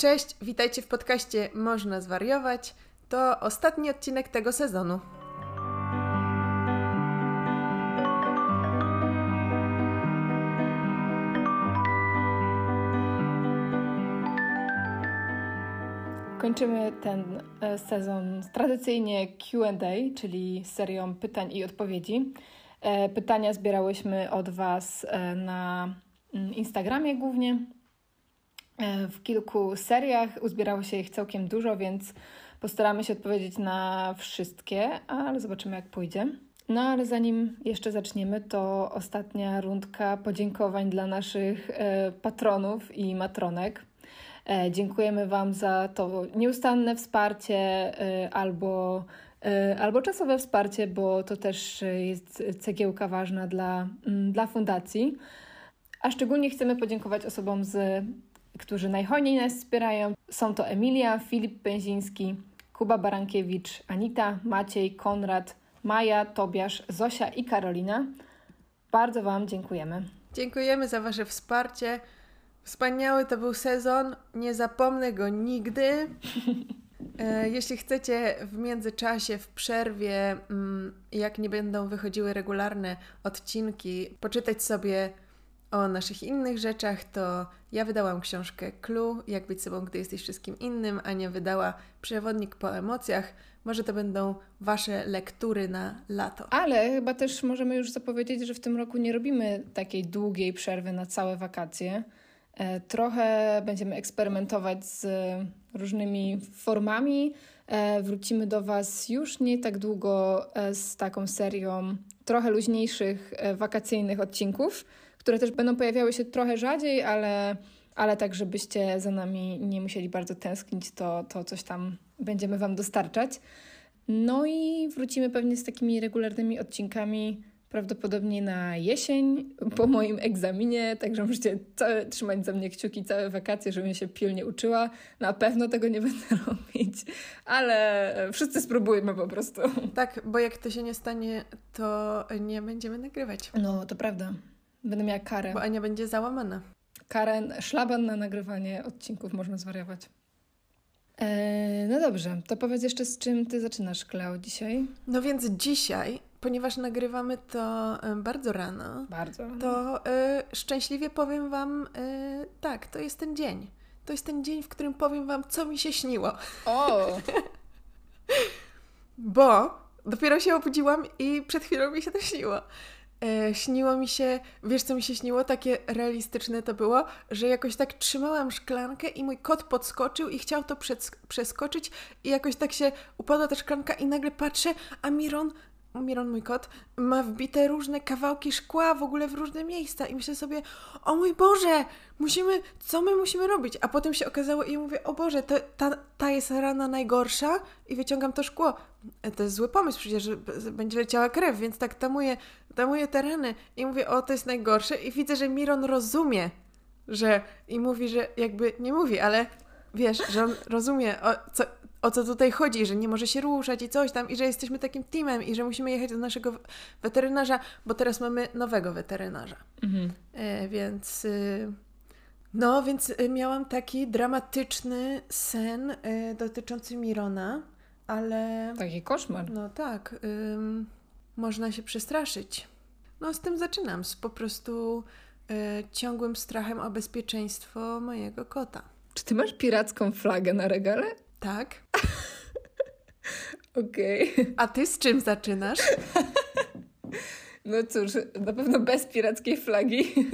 Cześć, witajcie w podcaście Można zwariować. To ostatni odcinek tego sezonu. Kończymy ten e, sezon tradycyjnie QA, czyli serią pytań i odpowiedzi. E, pytania zbierałyśmy od Was e, na mm, Instagramie głównie. W kilku seriach uzbierało się ich całkiem dużo, więc postaramy się odpowiedzieć na wszystkie, ale zobaczymy jak pójdzie. No ale zanim jeszcze zaczniemy, to ostatnia rundka podziękowań dla naszych patronów i matronek. E, dziękujemy Wam za to nieustanne wsparcie e, albo, e, albo czasowe wsparcie, bo to też jest cegiełka ważna dla, dla fundacji. A szczególnie chcemy podziękować osobom, z, którzy najhojniej nas wspierają. Są to Emilia, Filip Pęziński, Kuba Barankiewicz, Anita, Maciej, Konrad, Maja, Tobiasz, Zosia i Karolina. Bardzo Wam dziękujemy. Dziękujemy za Wasze wsparcie. Wspaniały to był sezon, nie zapomnę go nigdy. E, jeśli chcecie w międzyczasie, w przerwie, mm, jak nie będą wychodziły regularne odcinki, poczytać sobie o naszych innych rzeczach, to ja wydałam książkę Clue, jak być sobą, gdy jesteś wszystkim innym. Ania wydała Przewodnik po emocjach. Może to będą Wasze lektury na lato. Ale chyba też możemy już zapowiedzieć, że w tym roku nie robimy takiej długiej przerwy na całe wakacje E, trochę będziemy eksperymentować z różnymi formami. E, wrócimy do Was już nie tak długo e, z taką serią trochę luźniejszych wakacyjnych odcinków, które też będą pojawiały się trochę rzadziej, ale, ale tak, żebyście za nami nie musieli bardzo tęsknić, to, to coś tam będziemy Wam dostarczać. No i wrócimy pewnie z takimi regularnymi odcinkami prawdopodobnie na jesień po moim egzaminie, także możecie całe, trzymać za mnie kciuki całe wakacje, żebym się pilnie uczyła. Na pewno tego nie będę robić, ale wszyscy spróbujmy po prostu. Tak, bo jak to się nie stanie, to nie będziemy nagrywać. No, to prawda. Będę miała karę. Bo Ania będzie załamana. Karę, szlaban na nagrywanie odcinków można zwariować. Eee, no dobrze, to powiedz jeszcze z czym ty zaczynasz, Kleo, dzisiaj? No więc dzisiaj ponieważ nagrywamy to e, bardzo rano, bardzo to y, szczęśliwie powiem Wam, y, tak, to jest ten dzień. To jest ten dzień, w którym powiem Wam, co mi się śniło. O! Bo dopiero się obudziłam i przed chwilą mi się to śniło. E, śniło mi się, wiesz co mi się śniło? Takie realistyczne to było, że jakoś tak trzymałam szklankę i mój kot podskoczył i chciał to przeskoczyć i jakoś tak się upadła ta szklanka i nagle patrzę, a Miron Miron, mój kot, ma wbite różne kawałki szkła w ogóle w różne miejsca i myślę sobie, o mój Boże, musimy, co my musimy robić? A potem się okazało i mówię, o Boże, to, ta, ta jest rana najgorsza i wyciągam to szkło. E, to jest zły pomysł, przecież będzie leciała krew, więc tak tamuję, tamuję te rany i mówię, o, to jest najgorsze i widzę, że Miron rozumie, że i mówi, że jakby, nie mówi, ale wiesz, że on rozumie, o, co, o co tutaj chodzi, że nie może się ruszać i coś tam, i że jesteśmy takim teamem, i że musimy jechać do naszego weterynarza, bo teraz mamy nowego weterynarza. Mhm. E, więc. Y, no, więc y, miałam taki dramatyczny sen y, dotyczący Mirona, ale. Taki koszmar. No tak. Można się przestraszyć. No, z tym zaczynam. Z po prostu ciągłym strachem o bezpieczeństwo mojego kota. Czy ty masz piracką flagę na regale? Tak. Okej. Okay. A ty z czym zaczynasz? no cóż, na pewno bez pirackiej flagi.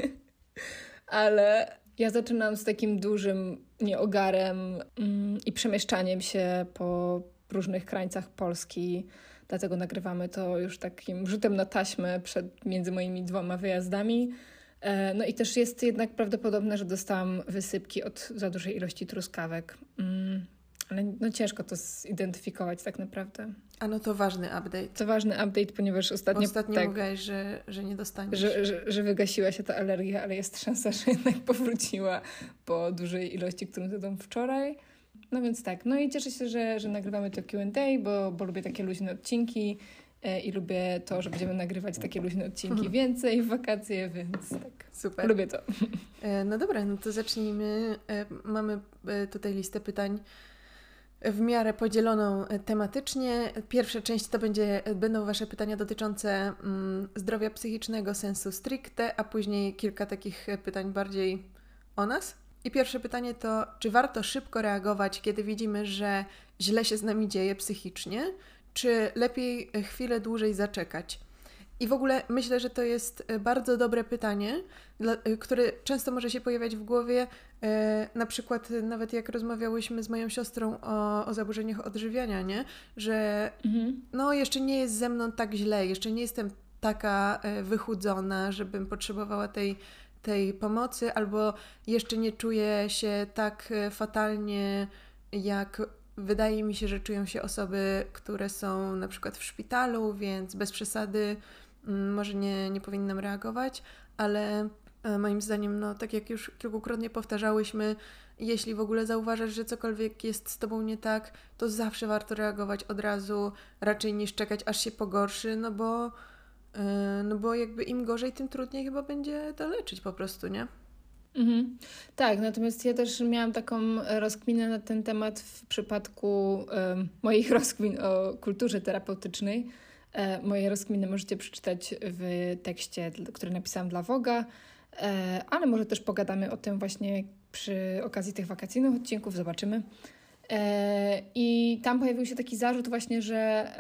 Ale ja zaczynam z takim dużym nieogarem mm, i przemieszczaniem się po różnych krańcach Polski. Dlatego nagrywamy to już takim rzutem na taśmę przed między moimi dwoma wyjazdami. E, no i też jest jednak prawdopodobne, że dostałam wysypki od za dużej ilości truskawek. Mm, ale no ciężko to zidentyfikować tak naprawdę. A no to ważny update. To ważny update, ponieważ ostatnio... Ostatnio tak, mówiłaś, że, że nie dostaniesz. Że, że, że wygasiła się ta alergia, ale jest szansa, że jednak powróciła po dużej ilości, którą zjadłam wczoraj. No więc tak, no i cieszę się, że, że nagrywamy to Q&A, bo, bo lubię takie luźne odcinki e, i lubię to, że będziemy nagrywać takie luźne odcinki mhm. więcej w wakacje, więc tak. Super. Lubię to. E, no dobra, no to zacznijmy. E, mamy tutaj listę pytań w miarę podzieloną tematycznie. Pierwsza część to będzie, będą Wasze pytania dotyczące mm, zdrowia psychicznego sensu stricte, a później kilka takich pytań bardziej o nas. I pierwsze pytanie to, czy warto szybko reagować, kiedy widzimy, że źle się z nami dzieje psychicznie, czy lepiej chwilę dłużej zaczekać? I w ogóle myślę, że to jest e, bardzo dobre pytanie, e, które często może się pojawiać w głowie. E, na przykład, nawet jak rozmawiałyśmy z moją siostrą o, o zaburzeniach odżywiania, nie? że mhm. no, jeszcze nie jest ze mną tak źle, jeszcze nie jestem taka wychudzona, żebym potrzebowała tej tej pomocy, albo jeszcze nie czuję się tak e, fatalnie, jak wydaje mi się, że czują się osoby, które są na przykład w szpitalu, więc bez przesady mm, może nie, nie powinnam reagować, ale e, moim zdaniem, no tak jak już kilkukrotnie powtarzałyśmy, jeśli w ogóle zauważasz, że cokolwiek jest z tobą nie tak, to zawsze warto reagować od razu, raczej niż czekać aż się pogorszy, no bo no bo jakby im gorzej, tym trudniej chyba będzie to leczyć po prostu, nie? Mhm. Tak, natomiast ja też miałam taką rozkminę na ten temat w przypadku um, moich rozkmin o kulturze terapeutycznej. E, moje rozkminy możecie przeczytać w tekście, który napisałam dla Woga, e, ale może też pogadamy o tym właśnie przy okazji tych wakacyjnych odcinków, zobaczymy. E, I tam pojawił się taki zarzut właśnie, że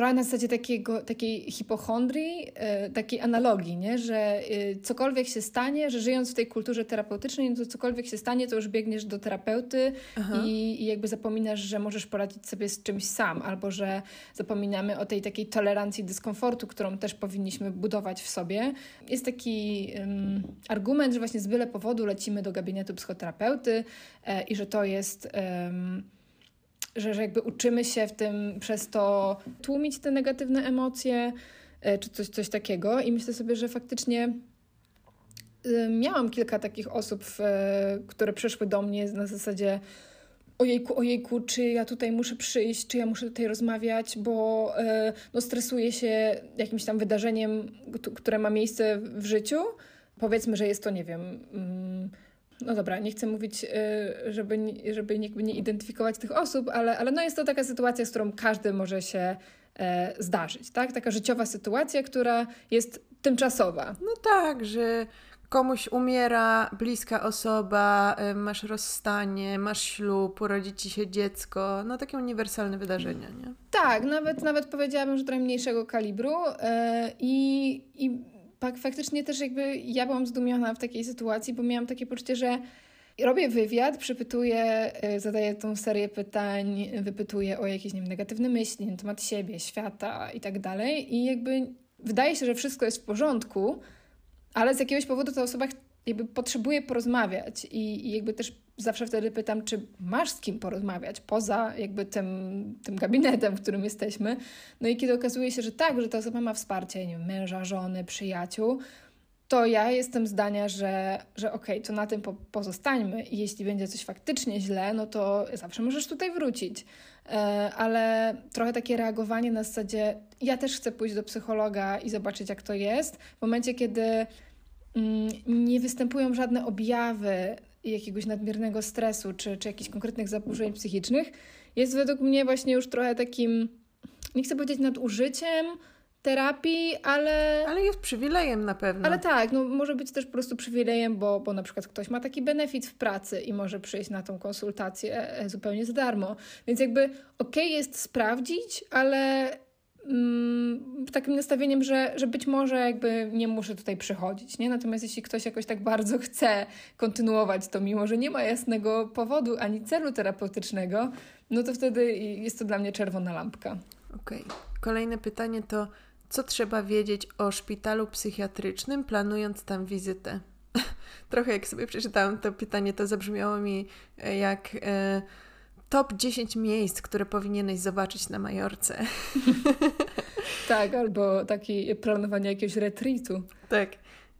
trochę na zasadzie takiego, takiej hipochondrii, e, takiej analogii, nie? że e, cokolwiek się stanie, że żyjąc w tej kulturze terapeutycznej, no to cokolwiek się stanie, to już biegniesz do terapeuty i, i, jakby zapominasz, że możesz poradzić sobie z czymś sam, albo że zapominamy o tej takiej tolerancji dyskomfortu, którą też powinniśmy budować w sobie. Jest taki um, argument, że właśnie z byle powodu lecimy do gabinetu psychoterapeuty e, i że to jest... Um, że, że jakby uczymy się w tym przez to tłumić te negatywne emocje, e, czy coś, coś takiego. I myślę sobie, że faktycznie y, miałam kilka takich osób, które przyszły do mnie na zasadzie ojejku, ojejku, czy ja tutaj muszę przyjść, czy ja muszę tutaj rozmawiać, bo e, no, stresuję się jakimś tam wydarzeniem, które ma miejsce w życiu. Powiedzmy, że jest to, nie wiem mm, no dobra, nie chcę mówić, y, żeby, żeby nie identyfikować tych osób, ale, ale no jest to taka sytuacja, z którą każdy może się e, zdarzyć, tak? Taka życiowa sytuacja, która jest tymczasowa. No tak, że komuś umiera bliska osoba, e, masz rozstanie, masz ślub, urodzi ci się dziecko, no takie uniwersalne wydarzenia, nie? Tak, nawet, nawet powiedziałabym, że trochę mniejszego kalibru e, i, i faktycznie też jakby ja byłam zdumiona w takiej sytuacji, bo miałam takie poczucie, że robię wywiad, przypytuję, y, zadaję tą serię pytań, wypytuję o jakieś nie wiem, negatywne myśli na temat siebie, świata i tak dalej. I jakby wydaje się, że wszystko jest w porządku, ale z jakiegoś powodu ta osoba jakby potrzebuje porozmawiać i, i jakby też zawsze wtedy pytam, czy masz z kim porozmawiać poza jakby tym, tym gabinetem, w którym jesteśmy. No i kiedy okazuje się, że tak, że ta osoba ma wsparcie, nie wiem, męża, żony, przyjaciół, to ja jestem zdania, że, że okej, okay, to na tym po, pozostańmy i jeśli będzie coś faktycznie źle, no to zawsze możesz tutaj wrócić. E, ale trochę takie reagowanie na zasadzie, ja też chcę pójść do psychologa i zobaczyć, jak to jest, w momencie, kiedy mm, nie występują żadne objawy jakiegoś nadmiernego stresu czy, czy jakichś konkretnych zaburzeń psychicznych, jest według mnie właśnie już trochę takim, nie chcę powiedzieć nadużyciem terapii, ale... Ale jest przywilejem na pewno. Ale tak, no może być też po prostu przywilejem, bo, bo na przykład ktoś ma taki benefit w pracy i może przyjść na tą konsultację e, zupełnie za darmo. Więc jakby okej okay jest sprawdzić, ale takim nastawieniem, że, że być może jakby nie muszę tutaj przychodzić, nie? Natomiast jeśli ktoś jakoś tak bardzo chce kontynuować to, mimo że nie ma jasnego powodu ani celu terapeutycznego, no to wtedy jest to dla mnie czerwona lampka. Okej. Okay. Kolejne pytanie to, co trzeba wiedzieć o szpitalu psychiatrycznym, planując tam wizytę? Trochę jak sobie przeczytałam to pytanie, to zabrzmiało mi e, jak... E, top 10 miejsc, które powinieneś zobaczyć na Majorce. tak, albo takie planowanie jakiegoś retreatu. Tak.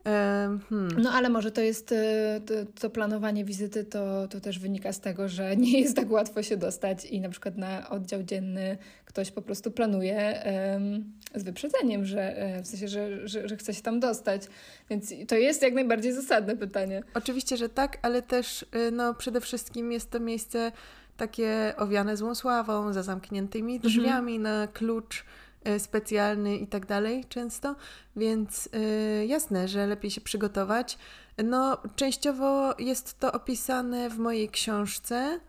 Hmm. No ale może to jest e, to, to, planowanie wizyty, to, to też wynika z tego, że nie jest tak łatwo się dostać i na przykład na oddział dzienny ktoś po prostu planuje um, z wyprzedzeniem, że e, w sensie, że, że, że chce się tam dostać. Więc to jest jak najbardziej zasadne pytanie. Oczywiście, że tak, ale też e, no, przede wszystkim jest to miejsce takie owiane złą sławą, za zamkniętymi mhm. drzwiami mhm. na klucz E, specjalny i tak dalej często, więc y, jasne, że lepiej się przygotować. No, częściowo jest to opisane w mojej książce,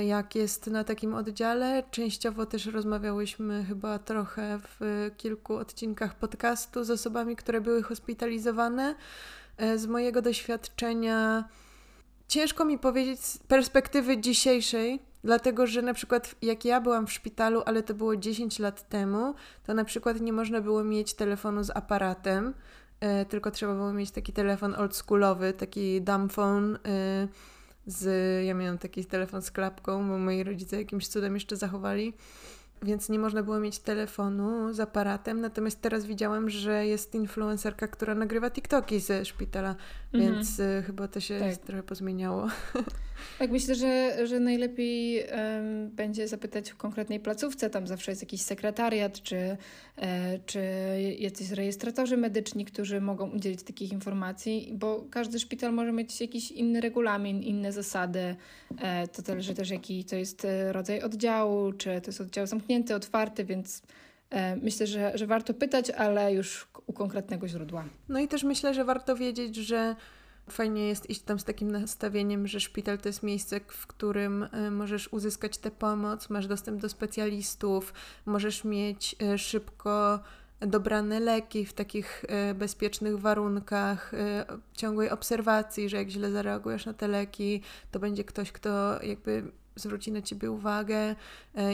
y, jak jest na takim oddziale. Częściowo też rozmawiałyśmy chyba trochę w kilku odcinkach podcastu z osobami, które były hospitalizowane. Z mojego doświadczenia ciężko mi powiedzieć z perspektywy dzisiejszej, Dlatego, że na przykład jak ja byłam w szpitalu, ale to było 10 lat temu, to na przykład nie można było mieć telefonu z aparatem, e, tylko trzeba było mieć taki telefon oldschoolowy, taki dumb phone. E, z, ja miałam taki telefon z klapką, bo moi rodzice jakimś cudem jeszcze zachowali więc nie można było mieć telefonu z aparatem. Natomiast teraz widziałam, że jest influencerka, która nagrywa TikToki ze szpitala, mhm. więc y, chyba to się tak. trochę pozmieniało. Tak, myślę, że, że najlepiej będzie zapytać w konkretnej placówce. Tam zawsze jest jakiś sekretariat, czy, e, czy jacyś rejestratorzy medyczni, którzy mogą udzielić takich informacji, bo każdy szpital może mieć jakiś inny regulamin, inne zasady. E, to zależy też, jaki to jest e, rodzaj oddziału, czy to jest oddział zamknięty, otwarty, więc e, myślę, że, że warto pytać, ale już u konkretnego źródła. No i też myślę, że warto wiedzieć, że Fajnie jest iść tam z takim nastawieniem, że szpital to jest miejsce, w którym e, możesz uzyskać tę pomoc, masz dostęp do specjalistów, możesz mieć e, szybko dobrane leki w takich bezpiecznych warunkach, ciągłej obserwacji, że jak źle zareagujesz na te leki, to będzie ktoś, kto jakby zwróci na ciebie uwagę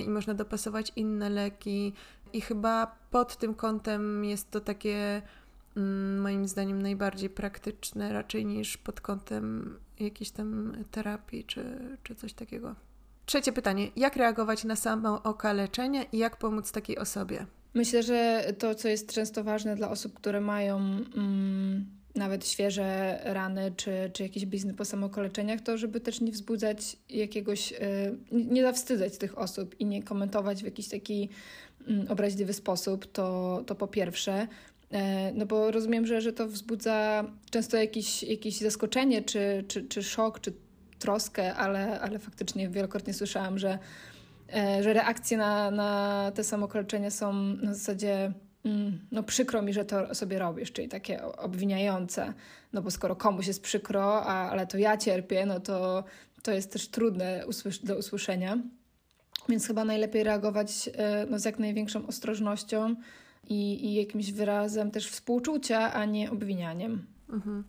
i można dopasować inne leki. I chyba pod tym kątem jest to takie Mm, moim zdaniem najbardziej praktyczne, raczej niż pod kątem jakiejś tam terapii czy, czy coś takiego. Trzecie pytanie. Jak reagować na samo okaleczenie i jak pomóc takiej osobie? Myślę, że to, co jest często ważne dla osób, które mają mm, nawet świeże rany czy, czy jakieś blizny po samokoleczeniach, to żeby też nie wzbudzać jakiegoś, y, nie zawstydzać tych osób i nie komentować w jakiś taki mm, obraźliwy sposób, to, to po pierwsze. E, no bo rozumiem, że, że to wzbudza często jakieś, jakieś zaskoczenie, czy, czy, czy szok, czy troskę, ale, ale faktycznie wielokrotnie słyszałam, że, e, że reakcje na, na te samokoleczenia są na zasadzie no przykro mi, że to sobie robisz, czyli takie obwiniające, no bo skoro komuś jest przykro, a, ale to ja cierpię, no to to jest też trudne do usłyszenia. Więc chyba najlepiej reagować e, no, z jak największą ostrożnością, i, i jakimś wyrazem też współczucia, a nie obwinianiem. Mhm.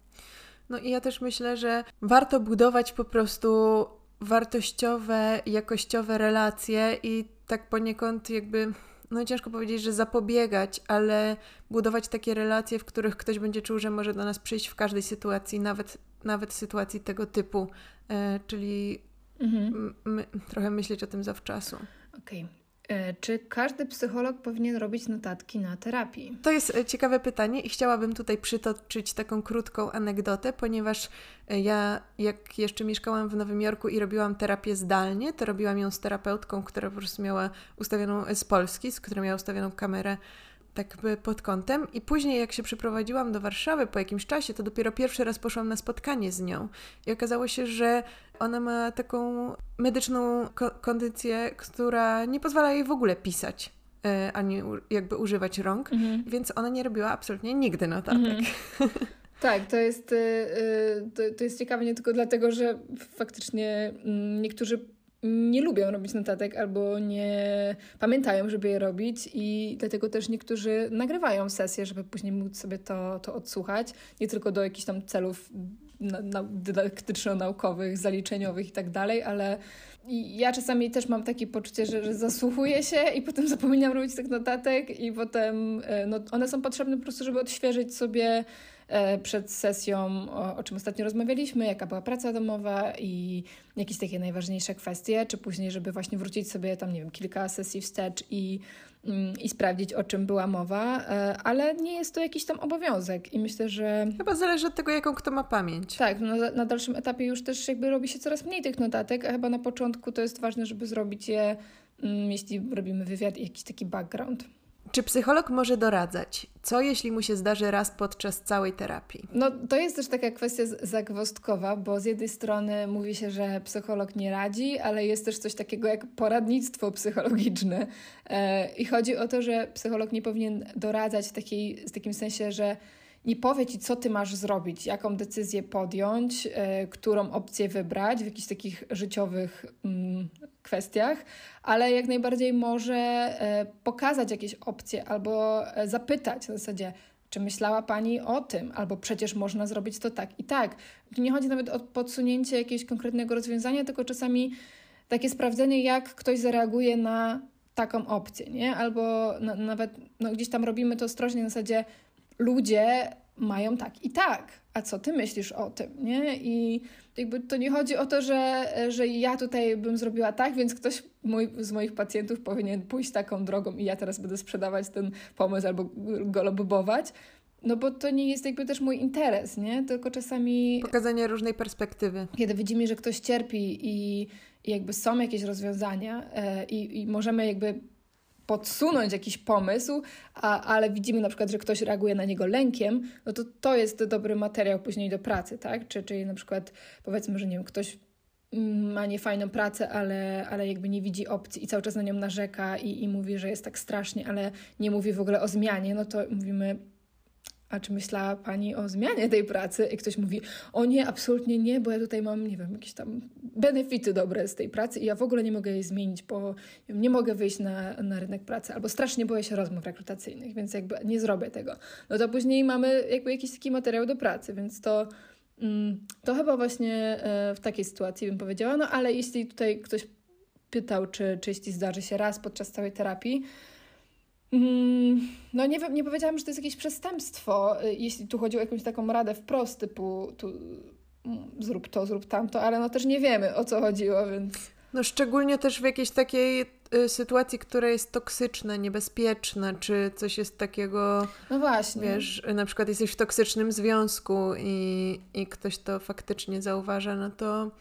No i ja też myślę, że warto budować po prostu wartościowe, jakościowe relacje i tak poniekąd jakby, no ciężko powiedzieć, że zapobiegać, ale budować takie relacje, w których ktoś będzie czuł, że może do nas przyjść w każdej sytuacji, nawet, nawet sytuacji tego typu, e, czyli mhm. trochę myśleć o tym zawczasu. Okej, okay. E, czy każdy psycholog powinien robić notatki na terapii? To jest e, ciekawe pytanie i chciałabym tutaj przytoczyć taką krótką anegdotę, ponieważ e, ja, jak jeszcze mieszkałam w Nowym Jorku i robiłam terapię zdalnie, to robiłam ją z terapeutką, która po prostu miała ustawioną z Polski, z którą miała ustawioną kamerę tak pod kątem. I później, jak się przeprowadziłam do Warszawy po jakimś czasie, to dopiero pierwszy raz poszłam na spotkanie z nią. I okazało się, że ona ma taką medyczną ko kondycję, która nie pozwala jej w ogóle pisać. E, ani jakby używać rąk, mhm. więc ona nie robiła absolutnie nigdy notatek. Mhm. Tak, to jest, y, to, to jest ciekawe nie tylko dlatego, że faktycznie mm, niektórzy nie lubią robić notatek albo nie pamiętają, żeby je robić i dlatego też niektórzy nagrywają sesje, żeby później móc sobie to, to odsłuchać, nie tylko do jakichś tam celów na, na, dydaktyczno-naukowych, zaliczeniowych i tak dalej, ale ja czasami też mam takie poczucie, że, że zasłuchuję się i potem zapominam robić tych notatek i potem e, no, one są potrzebne po prostu, żeby odświeżyć sobie przed sesją, o, o czym ostatnio rozmawialiśmy, jaka była praca domowa i jakieś takie najważniejsze kwestie, czy później, żeby właśnie wrócić sobie tam, nie wiem, kilka sesji wstecz i Mm, i sprawdzić, o czym była mowa, e, ale nie jest to jakiś tam obowiązek i myślę, że... Chyba zależy od tego, jaką kto ma pamięć. Tak, no, na dalszym etapie już też jakby robi się coraz mniej tych notatek, a chyba na początku to jest ważne, żeby zrobić je, mm, jeśli robimy wywiad i jakiś taki background. Czy psycholog może doradzać? Co jeśli mu się zdarzy raz podczas całej terapii? No to jest też taka kwestia zagwozdkowa, bo z jednej strony mówi się, że psycholog nie radzi, ale jest też coś takiego jak poradnictwo psychologiczne. E, I chodzi o to, że psycholog nie powinien doradzać w, takiej, w takim sensie, że nie powie ci, co ty masz zrobić, jaką decyzję podjąć, e, którą opcję wybrać w jakichś takich życiowych mm, kwestiach, ale jak najbardziej może e, pokazać jakieś opcje albo e, zapytać w zasadzie, czy myślała Pani o tym? Albo przecież można zrobić to tak i tak. Nie chodzi nawet o podsunięcie jakiegoś konkretnego rozwiązania, tylko czasami takie sprawdzenie, jak ktoś zareaguje na taką opcję, nie? Albo na, nawet no, gdzieś tam robimy to ostrożnie na zasadzie ludzie mają tak i tak. A co ty myślisz o tym, nie? I jakby to nie chodzi o to, że, że ja tutaj bym zrobiła tak, więc ktoś mój, z moich pacjentów powinien pójść taką drogą i ja teraz będę sprzedawać ten pomysł albo go lobować. No bo to nie jest jakby też mój interes, nie? Tylko czasami... Pokazanie różnej perspektywy. Kiedy widzimy, że ktoś cierpi i, i jakby są jakieś rozwiązania e, i, i możemy jakby podsunąć jakiś pomysł, a, ale widzimy na przykład, że ktoś reaguje na niego lękiem, no to to jest dobry materiał później do pracy, tak? Czy, czyli na przykład powiedzmy, że nie wiem, ktoś ma niefajną pracę, ale, ale jakby nie widzi opcji i cały czas na nią narzeka i, i mówi, że jest tak strasznie, ale nie mówi w ogóle o zmianie, no to mówimy, a czy myślała Pani o zmianie tej pracy? I ktoś mówi, o nie, absolutnie nie, bo ja tutaj mam, nie wiem, jakieś tam benefity dobre z tej pracy i ja w ogóle nie mogę jej zmienić, bo nie mogę wyjść na, na rynek pracy, albo strasznie boję się rozmów rekrutacyjnych, więc jakby nie zrobię tego. No to później mamy jakby jakiś taki materiał do pracy, więc to, mm, to chyba właśnie e, w takiej sytuacji bym powiedziała, no ale jeśli tutaj ktoś pytał, czy, czy jeśli zdarzy się raz podczas całej terapii, no nie, nie powiedziałam, że to jest jakieś przestępstwo, y, jeśli tu chodzi o jakąś taką radę wprost, typu tu, mm, zrób to, zrób tamto, ale no też nie wiemy o co chodziło, więc... No szczególnie też w jakiejś takiej y, sytuacji, która jest toksyczna, niebezpieczna, czy coś jest takiego... No właśnie. Wiesz, na przykład jesteś w toksycznym związku i, i ktoś to faktycznie zauważa, no to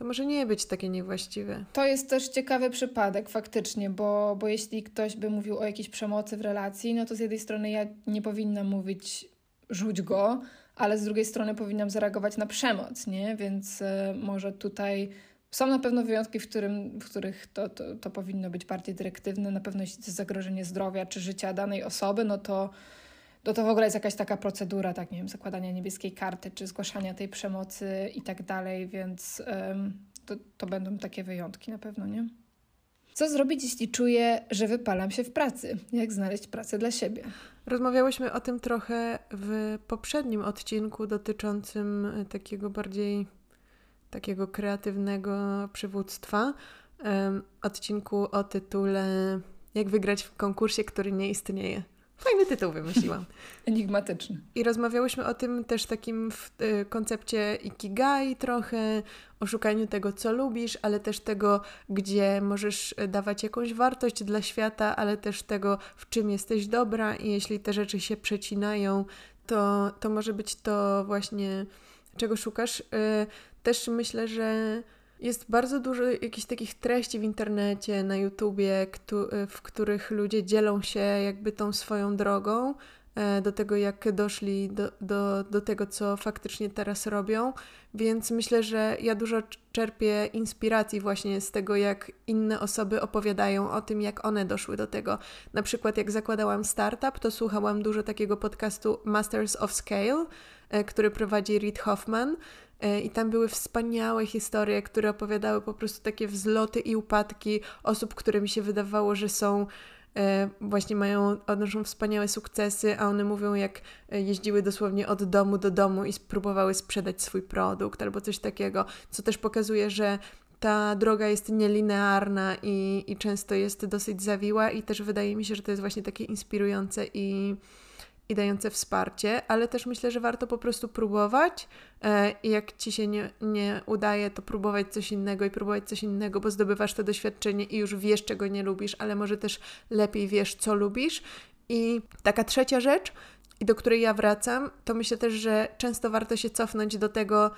to może nie być takie niewłaściwe. To jest też ciekawy przypadek faktycznie, bo, bo jeśli ktoś by mówił o jakiejś przemocy w relacji, no to z jednej strony ja nie powinnam mówić rzuć go, ale z drugiej strony powinnam zareagować na przemoc, nie? Więc y, może tutaj są na pewno wyjątki, w, którym, w których to, to, to powinno być bardziej dyrektywne. Na pewno jeśli to jest zagrożenie zdrowia czy życia danej osoby, no to to to w ogóle jest jakaś taka procedura, tak nie wiem, zakładania niebieskiej karty, czy zgłaszania tej przemocy i tak dalej, więc to, to będą takie wyjątki na pewno, nie? Co zrobić, jeśli czuję, że wypalam się w pracy? Jak znaleźć pracę dla siebie? Rozmawiałyśmy o tym trochę w poprzednim odcinku dotyczącym e, takiego bardziej takiego kreatywnego przywództwa. Odcinku o tytule Jak wygrać w konkursie, który nie istnieje. Fajny tytuł wymyśliłam. Enigmatyczny. I rozmawiałyśmy o tym też takim w y, koncepcie ikigai trochę, o szukaniu tego, co lubisz, ale też tego, gdzie możesz dawać jakąś wartość dla świata, ale też tego, w czym jesteś dobra i jeśli te rzeczy się przecinają, to, to może być to właśnie, czego szukasz. Y, też myślę, że jest bardzo dużo jakichś takich treści w internecie, na YouTubie, w których ludzie dzielą się jakby tą swoją drogą e, do tego, jak doszli do, do, do tego, co faktycznie teraz robią. Więc myślę, że ja dużo czerpię inspiracji właśnie z tego, jak inne osoby opowiadają o tym, jak one doszły do tego. Na przykład, jak zakładałam startup, to słuchałam dużo takiego podcastu Masters of Scale, e, który prowadzi Reid Hoffman. E, I tam były wspaniałe historie, które opowiadały po prostu takie wzloty i upadki osób, które mi się wydawało, że są e, właśnie mają, odnoszą wspaniałe sukcesy, a one mówią, jak e, jeździły dosłownie od domu do domu i spróbowały sprzedać swój produkt albo coś takiego, co też pokazuje, że ta droga jest nielinearna i, i często jest dosyć zawiła i też wydaje mi się, że to jest właśnie takie inspirujące i i dające wsparcie, ale też myślę, że warto po prostu próbować e, i jak ci się nie, nie udaje, to próbować coś innego i próbować coś innego, bo zdobywasz to doświadczenie i już wiesz, czego nie lubisz, ale może też lepiej wiesz, co lubisz. I taka trzecia rzecz, i do której ja wracam, to myślę też, że często warto się cofnąć do tego,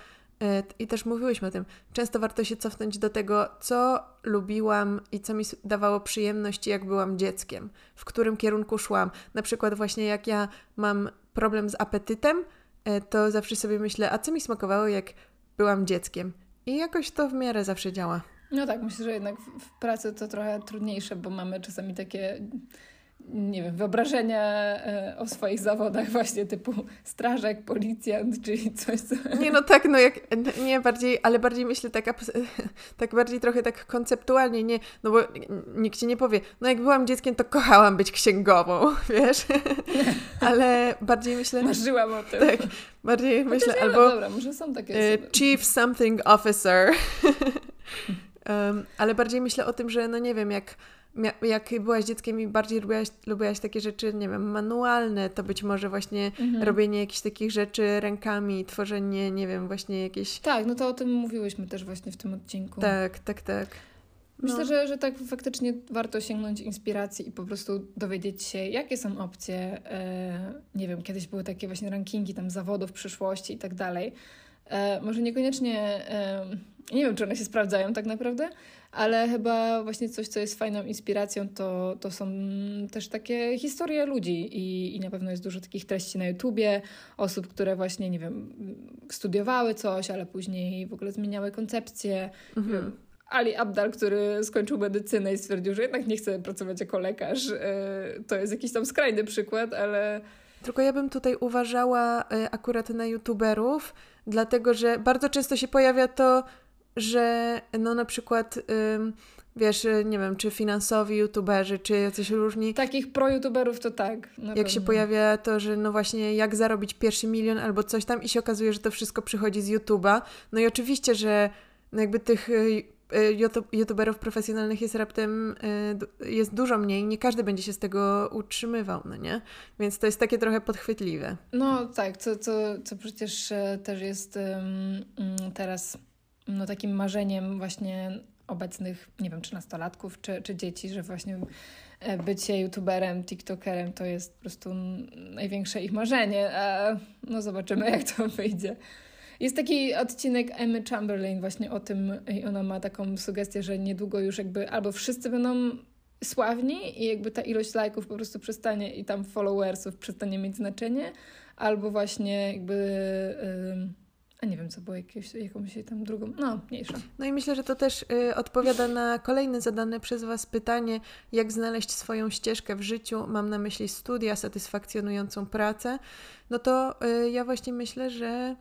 i też mówiłyśmy o tym, często warto się cofnąć do tego, co lubiłam i co mi dawało przyjemność, jak byłam dzieckiem, w którym kierunku szłam. Na przykład, właśnie jak ja mam problem z apetytem, e, to zawsze sobie myślę, a co mi smakowało, jak byłam dzieckiem. I jakoś to w miarę zawsze działa. No tak, myślę, że jednak w pracy to trochę trudniejsze, bo mamy czasami takie nie wiem, wyobrażenia e, o swoich zawodach właśnie typu strażak, policjant, czyli coś, co... Nie, no tak, no jak, nie bardziej, ale bardziej myślę tak, tak bardziej trochę tak konceptualnie, nie, no bo nikt ci nie powie, no jak byłam dzieckiem, to kochałam być księgową, wiesz, ale bardziej myślę... Marzyłam o tym. Tak, bardziej myślę, ja, albo... Dobra, może są takie e, osoby. Chief something officer. um, ale bardziej myślę o tym, że no nie wiem, jak jak byłaś dzieckiem i bardziej lubiłaś, lubiłaś takie rzeczy, nie wiem, manualne, to być może właśnie mhm. robienie jakichś takich rzeczy rękami, tworzenie, nie wiem, właśnie jakieś... Tak, no to o tym mówiłyśmy też właśnie w tym odcinku. Tak, tak, tak. Myślę, no. że, że tak faktycznie warto sięgnąć inspiracji i po prostu dowiedzieć się, jakie są opcje. E, nie wiem, kiedyś były takie właśnie rankingi tam zawodów przyszłości i tak dalej. E, może niekoniecznie, nie wiem, czy one się sprawdzają tak naprawdę, ale chyba właśnie coś, co jest fajną inspiracją, to, to są też takie historie ludzi i, i na pewno jest dużo takich treści na YouTubie, osób, które właśnie, nie wiem, studiowały coś, ale później w ogóle zmieniały koncepcję. Mhm. Ali Abdal, który skończył medycynę i stwierdził, że jednak nie chce pracować jako lekarz. E, to jest jakiś tam skrajny przykład, ale... Tylko ja bym tutaj uważała e, akurat na youtuberów, dlatego że bardzo często się pojawia to że no na przykład wiesz, nie wiem, czy finansowi youtuberzy, czy jacyś różni. Takich pro-youtuberów to tak. Jak pewno. się pojawia to, że no właśnie jak zarobić pierwszy milion albo coś tam i się okazuje, że to wszystko przychodzi z YouTube'a. No i oczywiście, że no jakby tych y, y, youtuberów profesjonalnych jest raptem, y, jest dużo mniej, nie każdy będzie się z tego utrzymywał, no nie? Więc to jest takie trochę podchwytliwe. No tak, co, co, co przecież e, też jest um, teraz no, takim marzeniem właśnie obecnych, nie wiem, czy nastolatków, czy, czy dzieci, że właśnie e, bycie youtuberem, tiktokerem to jest po prostu największe ich marzenie. A no zobaczymy, jak to wyjdzie. Jest taki odcinek Emmy Chamberlain właśnie o tym i ona ma taką sugestię, że niedługo już jakby albo wszyscy będą sławni i jakby ta ilość lajków po prostu przestanie i tam followersów przestanie mieć znaczenie, albo właśnie jakby... Yy, a nie wiem, co było jakieś, jakąś tam drugą, no mniejsza. No i myślę, że to też y, odpowiada na kolejne zadane przez Was pytanie, jak znaleźć swoją ścieżkę w życiu. Mam na myśli studia, satysfakcjonującą pracę. No to y, ja właśnie myślę, że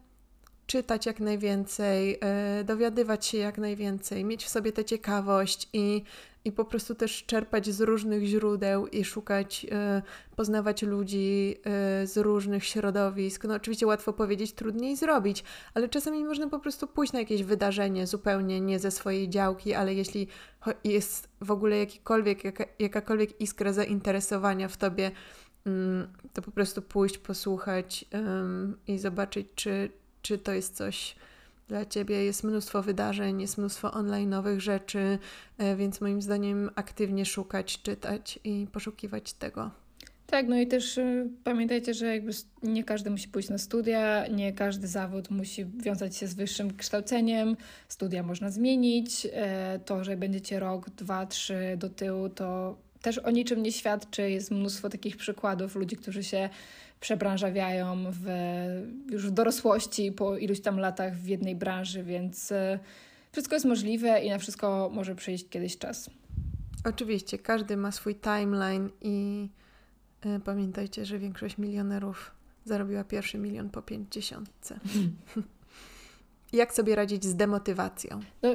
czytać jak najwięcej, y, dowiadywać się jak najwięcej, mieć w sobie tę ciekawość i i po prostu też czerpać z różnych źródeł i szukać, y, poznawać ludzi y, z różnych środowisk. No oczywiście łatwo powiedzieć, trudniej zrobić, ale czasami można po prostu pójść na jakieś wydarzenie zupełnie nie ze swojej działki, ale jeśli jest w ogóle jakikolwiek, jaka, jakakolwiek iskra zainteresowania w tobie, mm, to po prostu pójść, posłuchać i zobaczyć, czy, czy to jest coś dla Ciebie jest mnóstwo wydarzeń, jest mnóstwo nowych rzeczy, e, więc moim zdaniem aktywnie szukać, czytać i poszukiwać tego. Tak, no i też y, pamiętajcie, że jakby nie każdy musi pójść na studia, nie każdy zawód musi wiązać się z wyższym kształceniem. Studia można zmienić. E, to, że będziecie rok, dwa, trzy do tyłu, to też o niczym nie świadczy. Jest mnóstwo takich przykładów ludzi, którzy się przebranżawiają w, już w dorosłości po iluś tam latach w jednej branży, więc e, wszystko jest możliwe i na wszystko może przyjść kiedyś czas. Oczywiście, każdy ma swój timeline i y, pamiętajcie, że większość milionerów zarobiła pierwszy milion po pięćdziesiątce. Jak sobie radzić z demotywacją? No,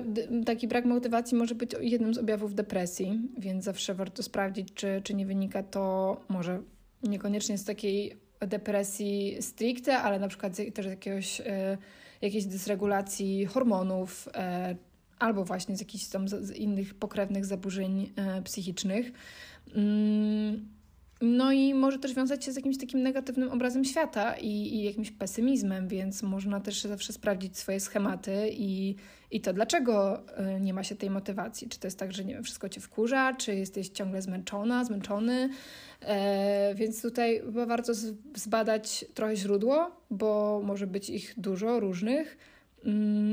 taki brak motywacji może być jednym z objawów depresji, więc zawsze warto sprawdzić, czy, czy nie wynika to może niekoniecznie z takiej depresji stricte, ale na przykład też jakiegoś, e, jakiejś dysregulacji hormonów e, albo właśnie z jakichś tam innych pokrewnych zaburzeń e, psychicznych. Mm, No i może też wiązać się z jakimś takim negatywnym obrazem świata i, i jakimś pesymizmem, więc można też zawsze sprawdzić swoje schematy i, i to, dlaczego y, nie ma się tej motywacji. Czy to jest tak, że nie wiem, wszystko cię wkurza, czy jesteś ciągle zmęczona, zmęczony. E, więc tutaj chyba warto zbadać trochę źródło, bo może być ich dużo różnych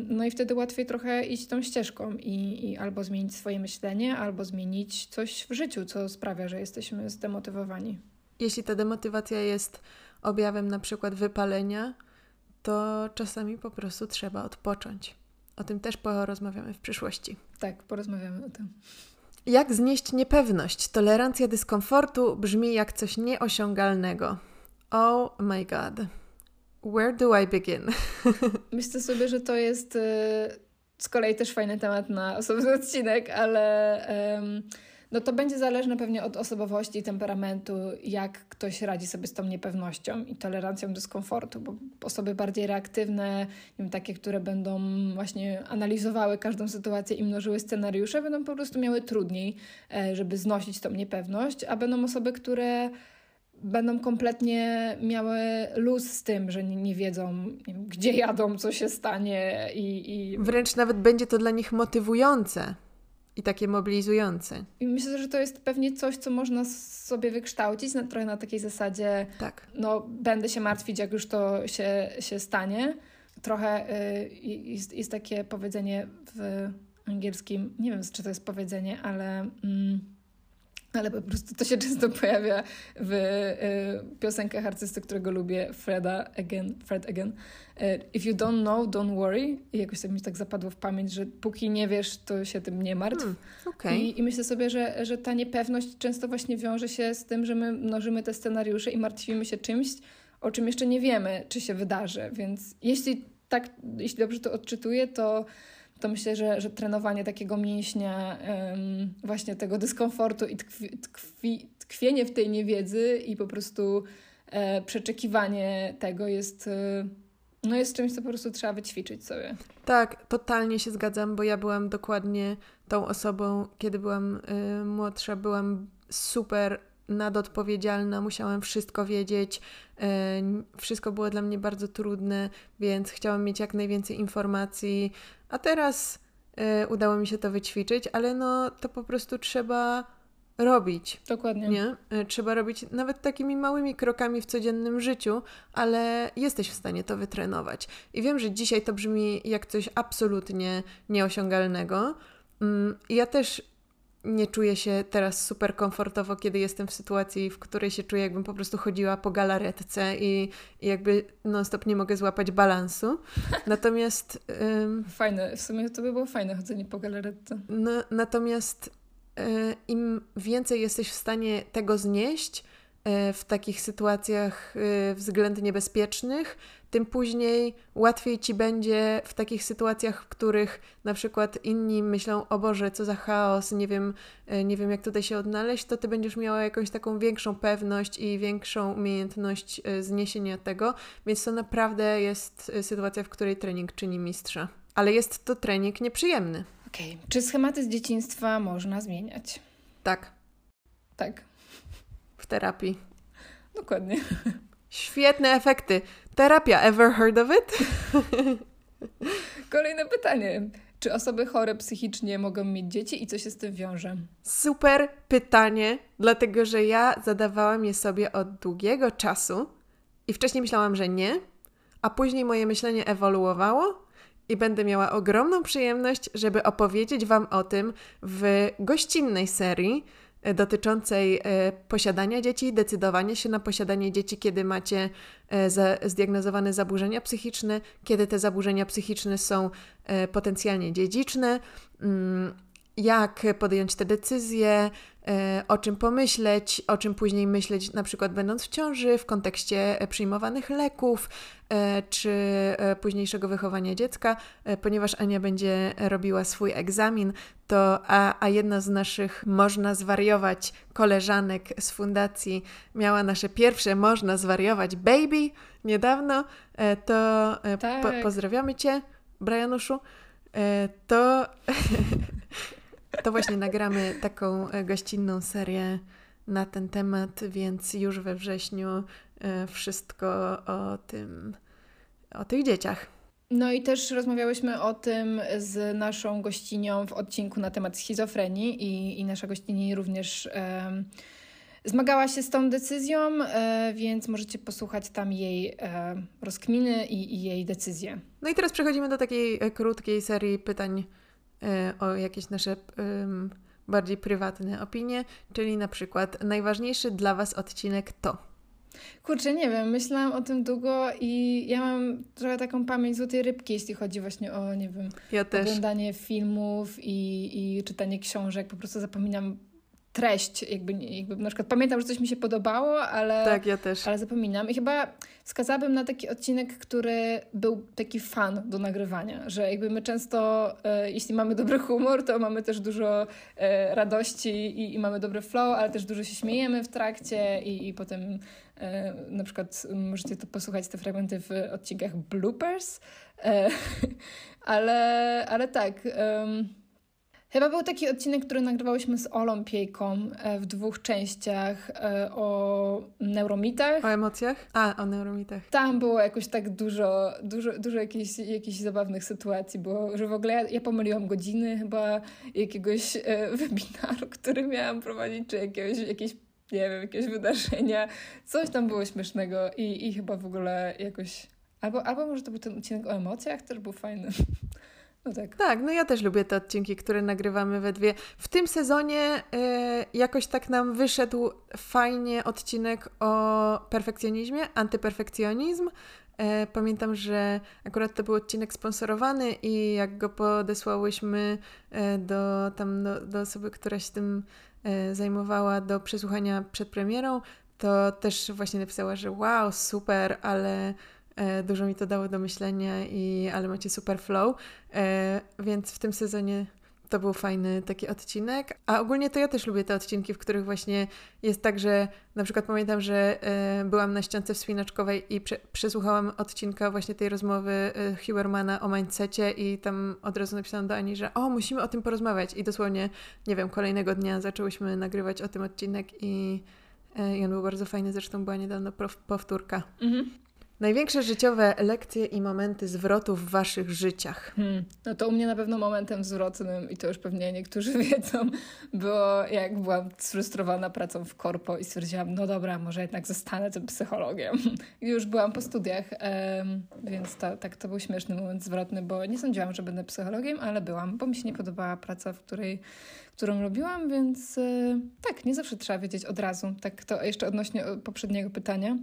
no i wtedy łatwiej trochę iść tą ścieżką i, i, albo zmienić swoje myślenie, albo zmienić coś w życiu, co sprawia, że jesteśmy zdemotywowani. Jeśli ta demotywacja jest objawem na przykład wypalenia, to czasami po prostu trzeba odpocząć. O tym też porozmawiamy w przyszłości. Tak, porozmawiamy o tym. Jak znieść niepewność? Tolerancja dyskomfortu brzmi jak coś nieosiągalnego. Oh my god. Where do I begin? Myślę sobie, że to jest y, z kolei też fajny temat na osobny odcinek, ale no to będzie zależne pewnie od osobowości i temperamentu, jak ktoś radzi sobie z tą niepewnością i tolerancją dyskomfortu, bo osoby bardziej reaktywne, wiem, takie, które będą właśnie analizowały każdą sytuację i mnożyły scenariusze, będą po prostu miały trudniej, e, żeby znosić tą niepewność, a będą osoby, które będą kompletnie miały luz z tym, że nie, nie wiedzą, nie wiem, gdzie jadą, co się stanie i, i... Wręcz nawet będzie to dla nich motywujące i takie mobilizujące. I myślę, że to jest pewnie coś, co można sobie wykształcić na, trochę na takiej zasadzie, tak. no będę się martwić, jak już to się, się stanie. Trochę y, jest, jest takie powiedzenie w angielskim, nie wiem, czy to jest powiedzenie, ale... Mm, ale po prostu to się często pojawia w y, piosenkach artysty, którego lubię, Freda Again, Fred Again. Y, If you don't know, don't worry. I jakoś tak mi tak zapadło w pamięć, że póki nie wiesz, to się tym nie martw. Hmm, okay. I, I, myślę sobie, że, że ta niepewność często właśnie wiąże się z tym, że my mnożymy te scenariusze i martwimy się czymś, o czym jeszcze nie wiemy, czy się wydarzy. Więc jeśli tak, jeśli dobrze to odczytuję, to to myślę, że, że trenowanie takiego mięśnia, właśnie tego dyskomfortu i tkwi, tkwi, tkwienie w tej niewiedzy i po prostu e, przeczekiwanie tego jest, e, no jest czymś, co po prostu trzeba wyćwiczyć sobie. Tak, totalnie się zgadzam, bo ja byłam dokładnie tą osobą, kiedy byłam y, młodsza, byłam super nadodpowiedzialna, musiałam wszystko wiedzieć, e, wszystko było dla mnie bardzo trudne, więc chciałam mieć jak najwięcej informacji, a teraz e, udało mi się to wyćwiczyć, ale no to po prostu trzeba robić. Dokładnie. Nie? E, trzeba robić nawet takimi małymi krokami w codziennym życiu, ale jesteś w stanie to wytrenować. I wiem, że dzisiaj to brzmi jak coś absolutnie nieosiągalnego. Mm, ja też nie czuję się teraz super komfortowo, kiedy jestem w sytuacji, w której się czuję, jakbym po prostu chodziła po galaretce i, i jakby non-stop nie mogę złapać balansu. Natomiast. Ym, fajne, w sumie to by było fajne chodzenie po galaretce. No, natomiast y, im więcej jesteś w stanie tego znieść, y, w takich sytuacjach y, względnie bezpiecznych, tym później łatwiej ci będzie w takich sytuacjach, w których na przykład inni myślą, o Boże, co za chaos, nie wiem, e, nie wiem jak tutaj się odnaleźć, to ty będziesz miała jakąś taką większą pewność i większą umiejętność e, zniesienia tego, więc to naprawdę jest e, sytuacja, w której trening czyni mistrza. Ale jest to trening nieprzyjemny. Okej. Okay. Czy schematy z dzieciństwa można zmieniać? Tak. Tak. W terapii. Dokładnie. Świetne efekty. Terapia, ever heard of it? Kolejne pytanie. Czy osoby chore psychicznie mogą mieć dzieci i co się z tym wiąże? Super pytanie, dlatego że ja zadawałam je sobie od długiego czasu i wcześniej myślałam, że nie, a później moje myślenie ewoluowało i będę miała ogromną przyjemność, żeby opowiedzieć Wam o tym w gościnnej serii dotyczącej e, posiadania dzieci, decydowania się na posiadanie dzieci, kiedy macie e, zdiagnozowane zaburzenia psychiczne, kiedy te zaburzenia psychiczne są potencjalnie dziedziczne, mm, jak podjąć te decyzje, o czym pomyśleć, o czym później myśleć, na przykład będąc w ciąży, w kontekście przyjmowanych leków, czy późniejszego wychowania dziecka, ponieważ Ania będzie robiła swój egzamin, to a, a jedna z naszych można zwariować koleżanek z fundacji miała nasze pierwsze można zwariować baby niedawno, e, to e, tak. po, pozdrawiamy Cię, Brianuszu. E, to, to właśnie nagramy taką gościnną serię na ten temat, więc już we wrześniu wszystko o tym, o tych dzieciach. No i też rozmawiałyśmy o tym z naszą gościnią w odcinku na temat schizofrenii i, i nasza gościni również e, zmagała się z tą decyzją, e, więc możecie posłuchać tam jej e, rozkminy i, i, jej decyzje. No i teraz przechodzimy do takiej e, krótkiej serii pytań e, o jakieś nasze bardziej prywatne opinie, czyli na przykład najważniejszy dla Was odcinek to. Kurczę, nie wiem, myślałam o tym długo i ja mam trochę taką pamięć złotej rybki, jeśli chodzi właśnie o, nie wiem, ja oglądanie filmów i, i czytanie książek. Po prostu zapominam treść, jakby, jakby na przykład pamiętam, że coś mi się podobało, ale, tak, ja też. ale zapominam. I chyba wskazałabym na taki odcinek, który był taki fan do nagrywania, że jakby my często, e, jeśli mamy dobry humor, to mamy też dużo e, radości i, i, mamy dobry flow, ale też dużo się śmiejemy w trakcie i, i potem e, na przykład możecie to posłuchać, te fragmenty w odcinkach bloopers, e, ale, ale tak... Chyba był taki odcinek, który nagrywałyśmy z Olą Piejką e, w dwóch częściach e, o neuromitach. O emocjach? A, o neuromitach. Tam było jakoś tak dużo, dużo, dużo jakichś, jakichś zabawnych sytuacji było, że w ogóle ja, ja pomyliłam godziny chyba jakiegoś e, webinaru, który miałam prowadzić, czy jakiegoś, jakieś nie wiem, jakieś wydarzenia. Coś tam było śmiesznego i, i chyba w ogóle jakoś... Albo, albo może to był ten odcinek o emocjach, też był fajny. No tak. Tak, no ja też lubię te odcinki, które nagrywamy we dwie. W tym sezonie y, jakoś tak nam wyszedł fajnie odcinek o perfekcjonizmie, antyperfekcjonizm. Y, pamiętam, że akurat to był odcinek sponsorowany i jak go podesłałyśmy y, do, tam do, do osoby, która się tym zajmowała do przesłuchania przed premierą, to też właśnie napisała, że wow, super, ale dużo mi to dało do myślenia, i, ale macie super flow, e, więc w tym sezonie to był fajny taki odcinek. A ogólnie to ja też lubię te odcinki, w których właśnie jest tak, że na przykład pamiętam, że e, byłam na ściance wspinaczkowej i prze, przesłuchałam odcinka właśnie tej rozmowy Hubermana o mindsetie i tam od razu napisałam do Ani, że o, musimy o tym porozmawiać i dosłownie, nie wiem, kolejnego dnia zaczęłyśmy nagrywać o tym odcinek i, i on był bardzo fajny, zresztą była niedawno powtórka. Mhm. Największe życiowe lekcje i momenty zwrotu w waszych życiach. Hmm. No to u mnie na pewno momentem zwrotnym, i to już pewnie niektórzy wiedzą, było jak byłam sfrustrowana pracą w korpo i stwierdziłam, no dobra, może jednak zostanę tym psychologiem. I już byłam po studiach, więc to, tak to był śmieszny moment zwrotny, bo nie sądziłam, że będę psychologiem, ale byłam, bo mi się nie podobała praca, w której którą robiłam, więc yy, tak, nie zawsze trzeba wiedzieć od razu. Tak to jeszcze odnośnie poprzedniego pytania.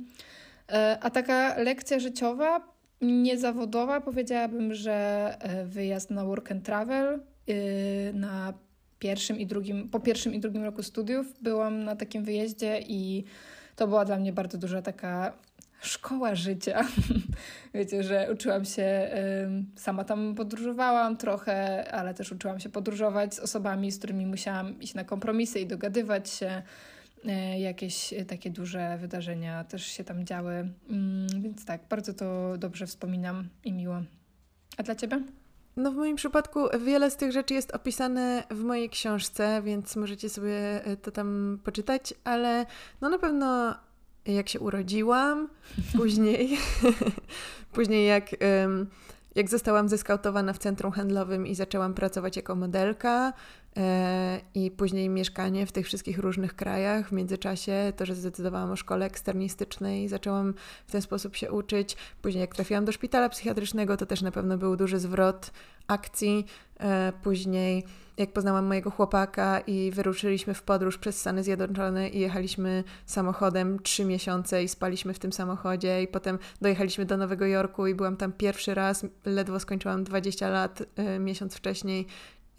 E, a taka lekcja życiowa, niezawodowa, powiedziałabym, że e, wyjazd na work and travel y, na pierwszym i drugim, po pierwszym i drugim roku studiów byłam na takim wyjeździe i to była dla mnie bardzo duża taka szkoła życia. Wiecie, że uczyłam się, sama tam podróżowałam trochę, ale też uczyłam się podróżować z osobami, z którymi musiałam iść na kompromisy i dogadywać się. E, jakieś e, takie duże wydarzenia też się tam działy. Mm, więc tak, bardzo to dobrze wspominam i miło. A dla Ciebie? No w moim przypadku wiele z tych rzeczy jest opisane w mojej książce, więc możecie sobie e, to tam poczytać, ale no na pewno jak się urodziłam, później, później jak, jak zostałam zeskautowana w centrum handlowym i zaczęłam pracować jako modelka, i później mieszkanie w tych wszystkich różnych krajach. W międzyczasie to, że zdecydowałam o szkole eksternistycznej, zaczęłam w ten sposób się uczyć. Później jak trafiłam do szpitala psychiatrycznego, to też na pewno był duży zwrot akcji. E, później jak poznałam mojego chłopaka i wyruszyliśmy w podróż przez Stany Zjednoczone i jechaliśmy samochodem trzy miesiące i spaliśmy w tym samochodzie i potem dojechaliśmy do Nowego Jorku i byłam tam pierwszy raz, ledwo skończyłam 20 lat e, miesiąc wcześniej,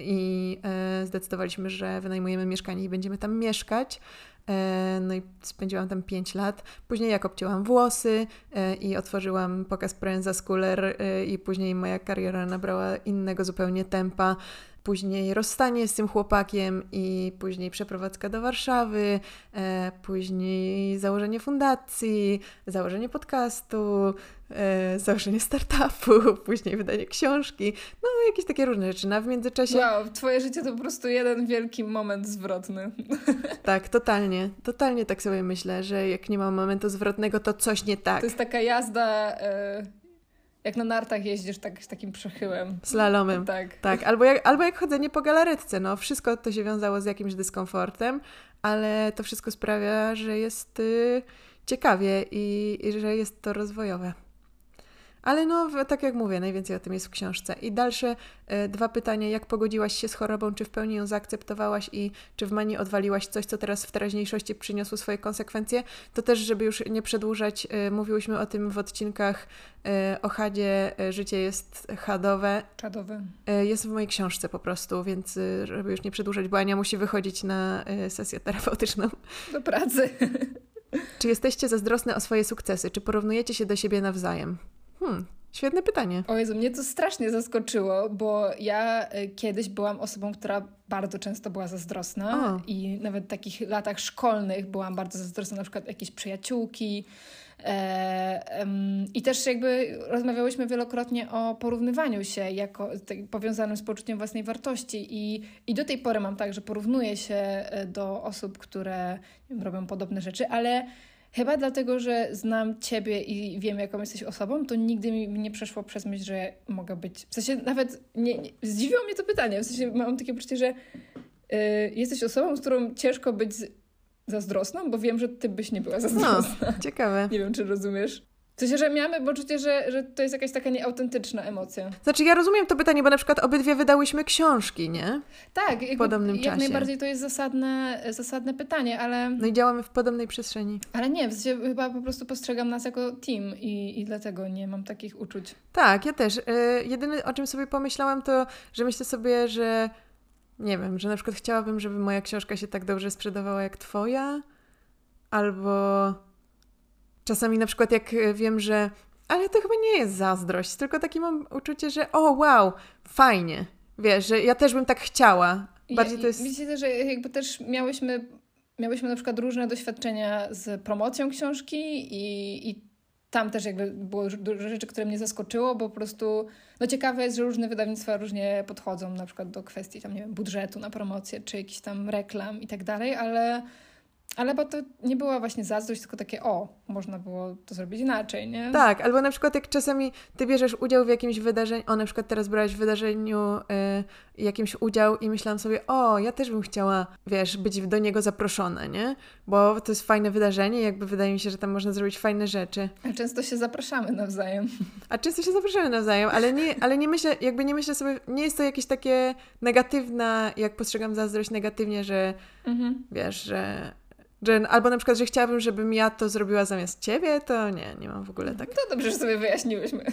i e, zdecydowaliśmy, że wynajmujemy mieszkanie i będziemy tam mieszkać. E, no i spędziłam tam 5 lat. Później jak obcięłam włosy e, i otworzyłam pokaz Proenza Schooler i później moja kariera nabrała innego zupełnie tempa. Później rozstanie z tym chłopakiem i później przeprowadzka do Warszawy, e, później założenie fundacji, założenie podcastu, e, założenie startupu, później wydanie książki, no jakieś takie różne rzeczy. No, w międzyczasie... Wow, twoje życie to po prostu jeden wielki moment zwrotny. Tak, totalnie. Totalnie tak sobie myślę, że jak nie ma momentu zwrotnego, to coś nie tak. To jest taka jazda... Y jak na nartach jeździsz tak, z takim przechyłem. Slalomem. Tak. tak. Albo, jak, albo jak chodzenie po galaretce. No, wszystko to się wiązało z jakimś dyskomfortem, ale to wszystko sprawia, że jest y, ciekawie i, i że jest to rozwojowe. Ale no, tak jak mówię, najwięcej o tym jest w książce. I dalsze e, dwa pytania. Jak pogodziłaś się z chorobą? Czy w pełni ją zaakceptowałaś i czy w mani odwaliłaś coś, co teraz w teraźniejszości przyniosło swoje konsekwencje? To też, żeby już nie przedłużać, e, mówiłyśmy o tym w odcinkach e, o chadzie. E, życie jest chadowe. Czadowe. Jest w mojej książce po prostu, więc żeby już nie przedłużać, bo Ania musi wychodzić na sesję terapeutyczną. Do pracy. Czy jesteście zazdrosne o swoje sukcesy? Czy porównujecie się do siebie nawzajem? Hmm, świetne pytanie. O Jezu, mnie to strasznie zaskoczyło, bo ja e, kiedyś byłam osobą, która bardzo często była zazdrosna i nawet w takich latach szkolnych byłam bardzo zazdrosna, na przykład jakieś przyjaciółki. E, I też jakby rozmawiałyśmy wielokrotnie o porównywaniu się jako tak, powiązanym z poczuciem własnej wartości i, i do tej pory mam tak, że porównuję się e, do osób, które wiem, robią podobne rzeczy, ale Chyba dlatego, że znam ciebie i wiem, jaką jesteś osobą, to nigdy mi nie przeszło przez myśl, że mogę być. W sensie nawet nie, nie zdziwiło mnie to pytanie. W sensie mam takie poczucie, że yy, jesteś osobą, z którą ciężko być zazdrosną, bo wiem, że ty byś nie była no, zazdrosna. No, ciekawe. Nie wiem, czy rozumiesz. W sensie, że miamy poczucie, że, że to jest jakaś taka nieautentyczna emocja. Znaczy, ja rozumiem to pytanie, bo na przykład obydwie wydałyśmy książki, nie? Tak, w podobnym jak czasie. najbardziej to jest zasadne, zasadne pytanie, ale. No i działamy w podobnej przestrzeni. Ale nie, w sensie chyba po prostu postrzegam nas jako team i, i dlatego nie mam takich uczuć. Tak, ja też. Yy, jedyne o czym sobie pomyślałam, to, że myślę sobie, że nie wiem, że na przykład chciałabym, żeby moja książka się tak dobrze sprzedawała jak Twoja, albo Czasami na przykład jak e, wiem, że ale to chyba nie jest zazdrość, tylko takie mam uczucie, że o wow, fajnie. Wiesz, że ja też bym tak chciała. Bardziej ja, to jest... Widzicie, że jakby też miałyśmy, miałyśmy na przykład różne doświadczenia z promocją książki i, i tam też jakby było dużo rzeczy, które mnie zaskoczyło, bo po prostu no ciekawe jest, że różne wydawnictwa różnie podchodzą na przykład do kwestii tam, nie wiem, budżetu na promocję, czy jakichś tam reklam i tak dalej, ale ale bo to nie była właśnie zazdrość, tylko takie, o, można było to zrobić inaczej, nie? Tak, albo na przykład jak czasami ty bierzesz udział w jakimś wydarzeniu, o, na przykład teraz brałaś w wydarzeniu y, jakimś udział i myślałam sobie, o, ja też bym chciała, wiesz, być do niego zaproszona, nie? Bo to jest fajne wydarzenie jakby wydaje mi się, że tam można zrobić fajne rzeczy. A często się zapraszamy nawzajem. A często się zapraszamy nawzajem, ale nie, ale nie myślę, jakby nie myślę sobie, nie jest to jakieś takie negatywne, jak postrzegam zazdrość negatywnie, że mhm. wiesz, że że, albo na przykład, że chciałabym, żebym ja to zrobiła zamiast ciebie, to nie, nie mam w ogóle tak. To dobrze, że sobie wyjaśniłyśmy.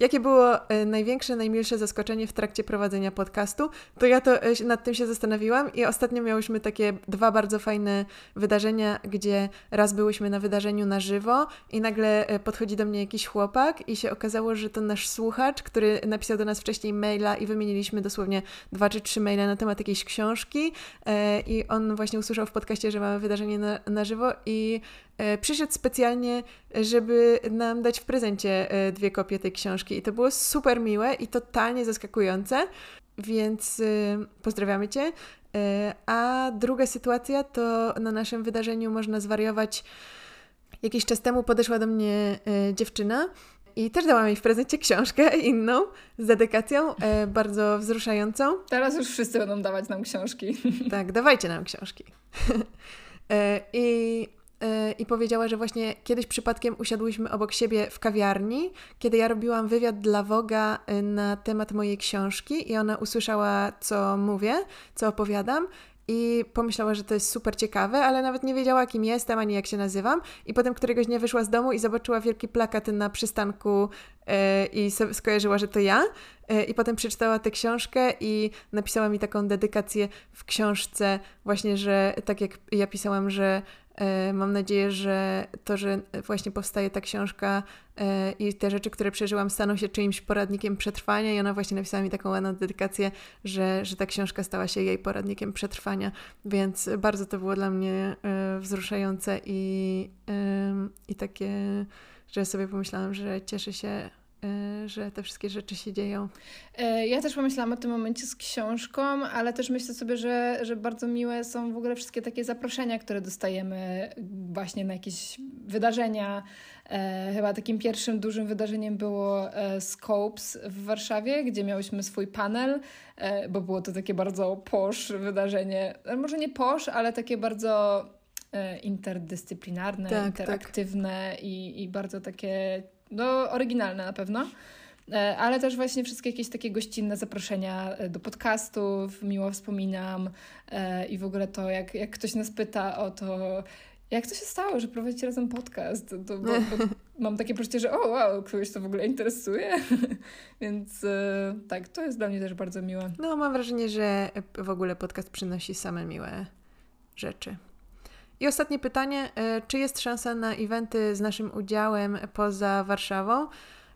Jakie było e, największe, najmilsze zaskoczenie w trakcie prowadzenia podcastu? To ja to e, nad tym się zastanowiłam i ostatnio miałyśmy takie dwa bardzo fajne wydarzenia, gdzie raz byłyśmy na wydarzeniu na żywo i nagle e, podchodzi do mnie jakiś chłopak i się okazało, że to nasz słuchacz, który napisał do nas wcześniej maila i wymieniliśmy dosłownie dwa czy trzy maile na temat jakiejś książki i on właśnie usłyszał w podcaście, że mamy wydarzenie na, na żywo i przyszedł specjalnie, żeby nam dać w prezencie e, dwie kopie tej książki. I to było super miłe i totalnie zaskakujące, więc e, pozdrawiamy Cię. A druga sytuacja to na naszym wydarzeniu można zwariować. Jakiś czas temu podeszła do mnie dziewczyna i też dała mi w prezencie książkę inną z dedykacją, bardzo wzruszającą. Teraz już wszyscy będą dawać nam książki. Tak, dawajcie nam książki. I i powiedziała, że właśnie kiedyś przypadkiem usiadłyśmy obok siebie w kawiarni, kiedy ja robiłam wywiad dla Woga y, na temat mojej książki i ona usłyszała, co mówię, co opowiadam i pomyślała, że to jest super ciekawe, ale nawet nie wiedziała, kim jestem ani jak się nazywam. I potem któregoś dnia wyszła z domu i zobaczyła wielki plakat na przystanku yy, i skojarzyła, że to ja. Yy, I potem przeczytała tę książkę i napisała mi taką dedykację w książce, właśnie, że tak jak ja pisałam, że mam nadzieję, że to, że właśnie powstaje ta książka e, i te rzeczy, które przeżyłam, staną się czyimś poradnikiem przetrwania. I ona właśnie napisała mi taką ładną dedykację, że, że ta książka stała się jej poradnikiem przetrwania. Więc bardzo to było dla mnie e, wzruszające i, i takie, że sobie pomyślałam, że cieszę się że te wszystkie rzeczy się dzieją. E, ja też pomyślałam o tym momencie z książką, ale też myślę sobie, że, że bardzo miłe są w ogóle wszystkie takie zaproszenia, które dostajemy właśnie na jakieś wydarzenia. E, chyba takim pierwszym dużym wydarzeniem było e, Scopes w Warszawie, gdzie miałyśmy swój panel, bo było to takie bardzo posz wydarzenie. Może nie posz, ale takie bardzo interdyscyplinarne, tak, tak. interaktywne tak. I, i bardzo takie no, oryginalne na pewno. E, ale też właśnie wszystkie jakieś takie gościnne zaproszenia e, do podcastów, miło wspominam e, i w ogóle to, jak, jak ktoś nas pyta o to, jak to się stało, że prowadzicie razem podcast, to, bo, bo mam takie poczucie, że o wow, kogoś to w ogóle interesuje, więc tak, to jest dla mnie też bardzo miłe. No, mam wrażenie, że w ogóle podcast przynosi same miłe rzeczy. I ostatnie pytanie, e, czy jest szansa na eventy z naszym udziałem poza Warszawą?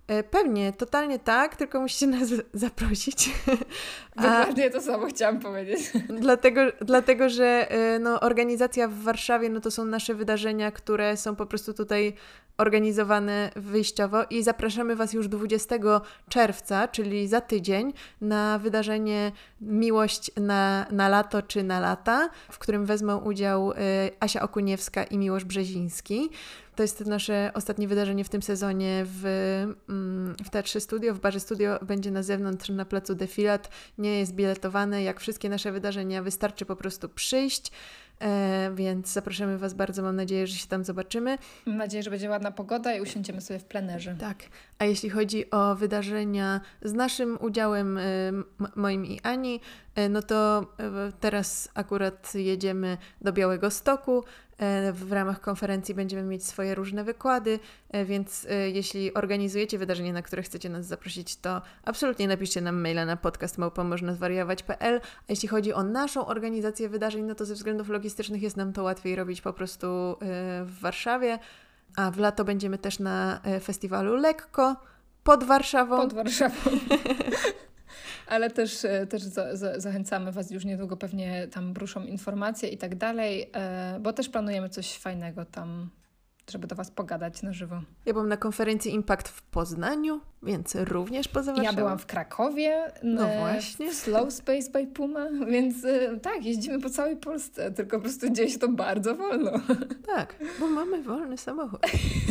E, pewnie, totalnie tak, tylko musicie nas zaprosić. Dokładnie to samo chciałam powiedzieć. Dlatego, dlatego że e, no, organizacja w Warszawie no, to są nasze wydarzenia, które są po prostu tutaj organizowane wyjściowo i zapraszamy Was już 20 czerwca, czyli za tydzień, na wydarzenie Miłość na, na lato czy na lata, w którym wezmą udział y, Asia Okuniewska i Miłosz Brzeziński. To jest nasze ostatnie wydarzenie w tym sezonie w, mm, w Teatrze Studio, w Barze Studio. Będzie na zewnątrz na placu Defilat. Nie jest biletowane. Jak wszystkie nasze wydarzenia, wystarczy po prostu przyjść. E, więc zapraszamy Was bardzo. Mam nadzieję, że się tam zobaczymy. Mam nadzieję, że będzie ładna pogoda i usiądziemy sobie w plenerze. Tak. A jeśli chodzi o wydarzenia z naszym udziałem, e, moim i Ani, e, no to teraz akurat jedziemy do Białego Stoku. E, w ramach konferencji będziemy mieć swoje różne wykłady, e, więc e, jeśli organizujecie wydarzenie, na które chcecie nas zaprosić, to absolutnie napiszcie nam maila na podcastmałpa.możnazwariować.pl. A jeśli chodzi o naszą organizację wydarzeń, no to ze względów logistycznych jest nam to łatwiej robić po prostu w Warszawie, a w lato będziemy też na festiwalu Lekko pod Warszawą. Pod Warszawą. ale też, e, też za, za, zachęcamy Was już niedługo, pewnie tam bruszą informacje i tak dalej, e, bo też planujemy coś fajnego tam żeby do Was pogadać na żywo. Ja byłam na konferencji Impact w Poznaniu, więc również poza Warszawą. Ja byłam w Krakowie, no właśnie. w Slow Space by Puma, więc e, tak, jeździmy po całej Polsce, tylko po prostu dzieje się to bardzo wolno. Tak, bo mamy wolny samochód.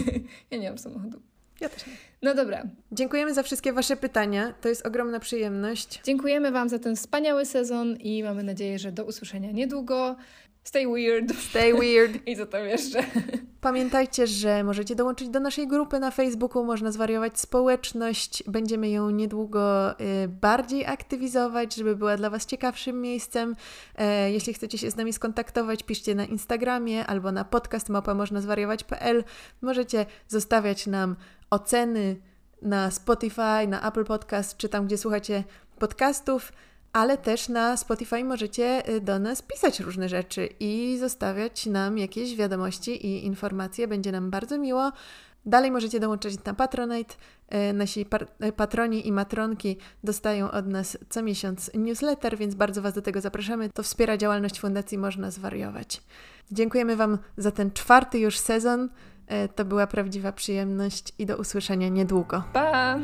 ja nie mam samochodu. Ja też nie. No dobra. Dziękujemy za wszystkie Wasze pytania. To jest ogromna przyjemność. Dziękujemy Wam za ten wspaniały sezon i mamy nadzieję, że do usłyszenia niedługo. Stay weird. Stay weird. I co tam jeszcze? Pamiętajcie, że możecie dołączyć do naszej grupy na Facebooku, można zwariować społeczność. Będziemy ją niedługo y, bardziej aktywizować, żeby była dla Was ciekawszym miejscem. E, jeśli chcecie się z nami skontaktować, piszcie na Instagramie albo na podcast można zwariować.pl. Możecie zostawiać nam oceny na Spotify, na Apple Podcast, czy tam, gdzie słuchacie podcastów ale też na Spotify możecie y, do nas pisać różne rzeczy i zostawiać nam jakieś wiadomości i informacje. Będzie nam bardzo miło. Dalej możecie dołączyć na Patronite. Y, nasi y, patroni i matronki dostają od nas co miesiąc newsletter, więc bardzo Was do tego zapraszamy. To wspiera działalność Fundacji Można Zwariować. Dziękujemy Wam za ten czwarty już sezon. To była prawdziwa przyjemność i do usłyszenia niedługo. Pa!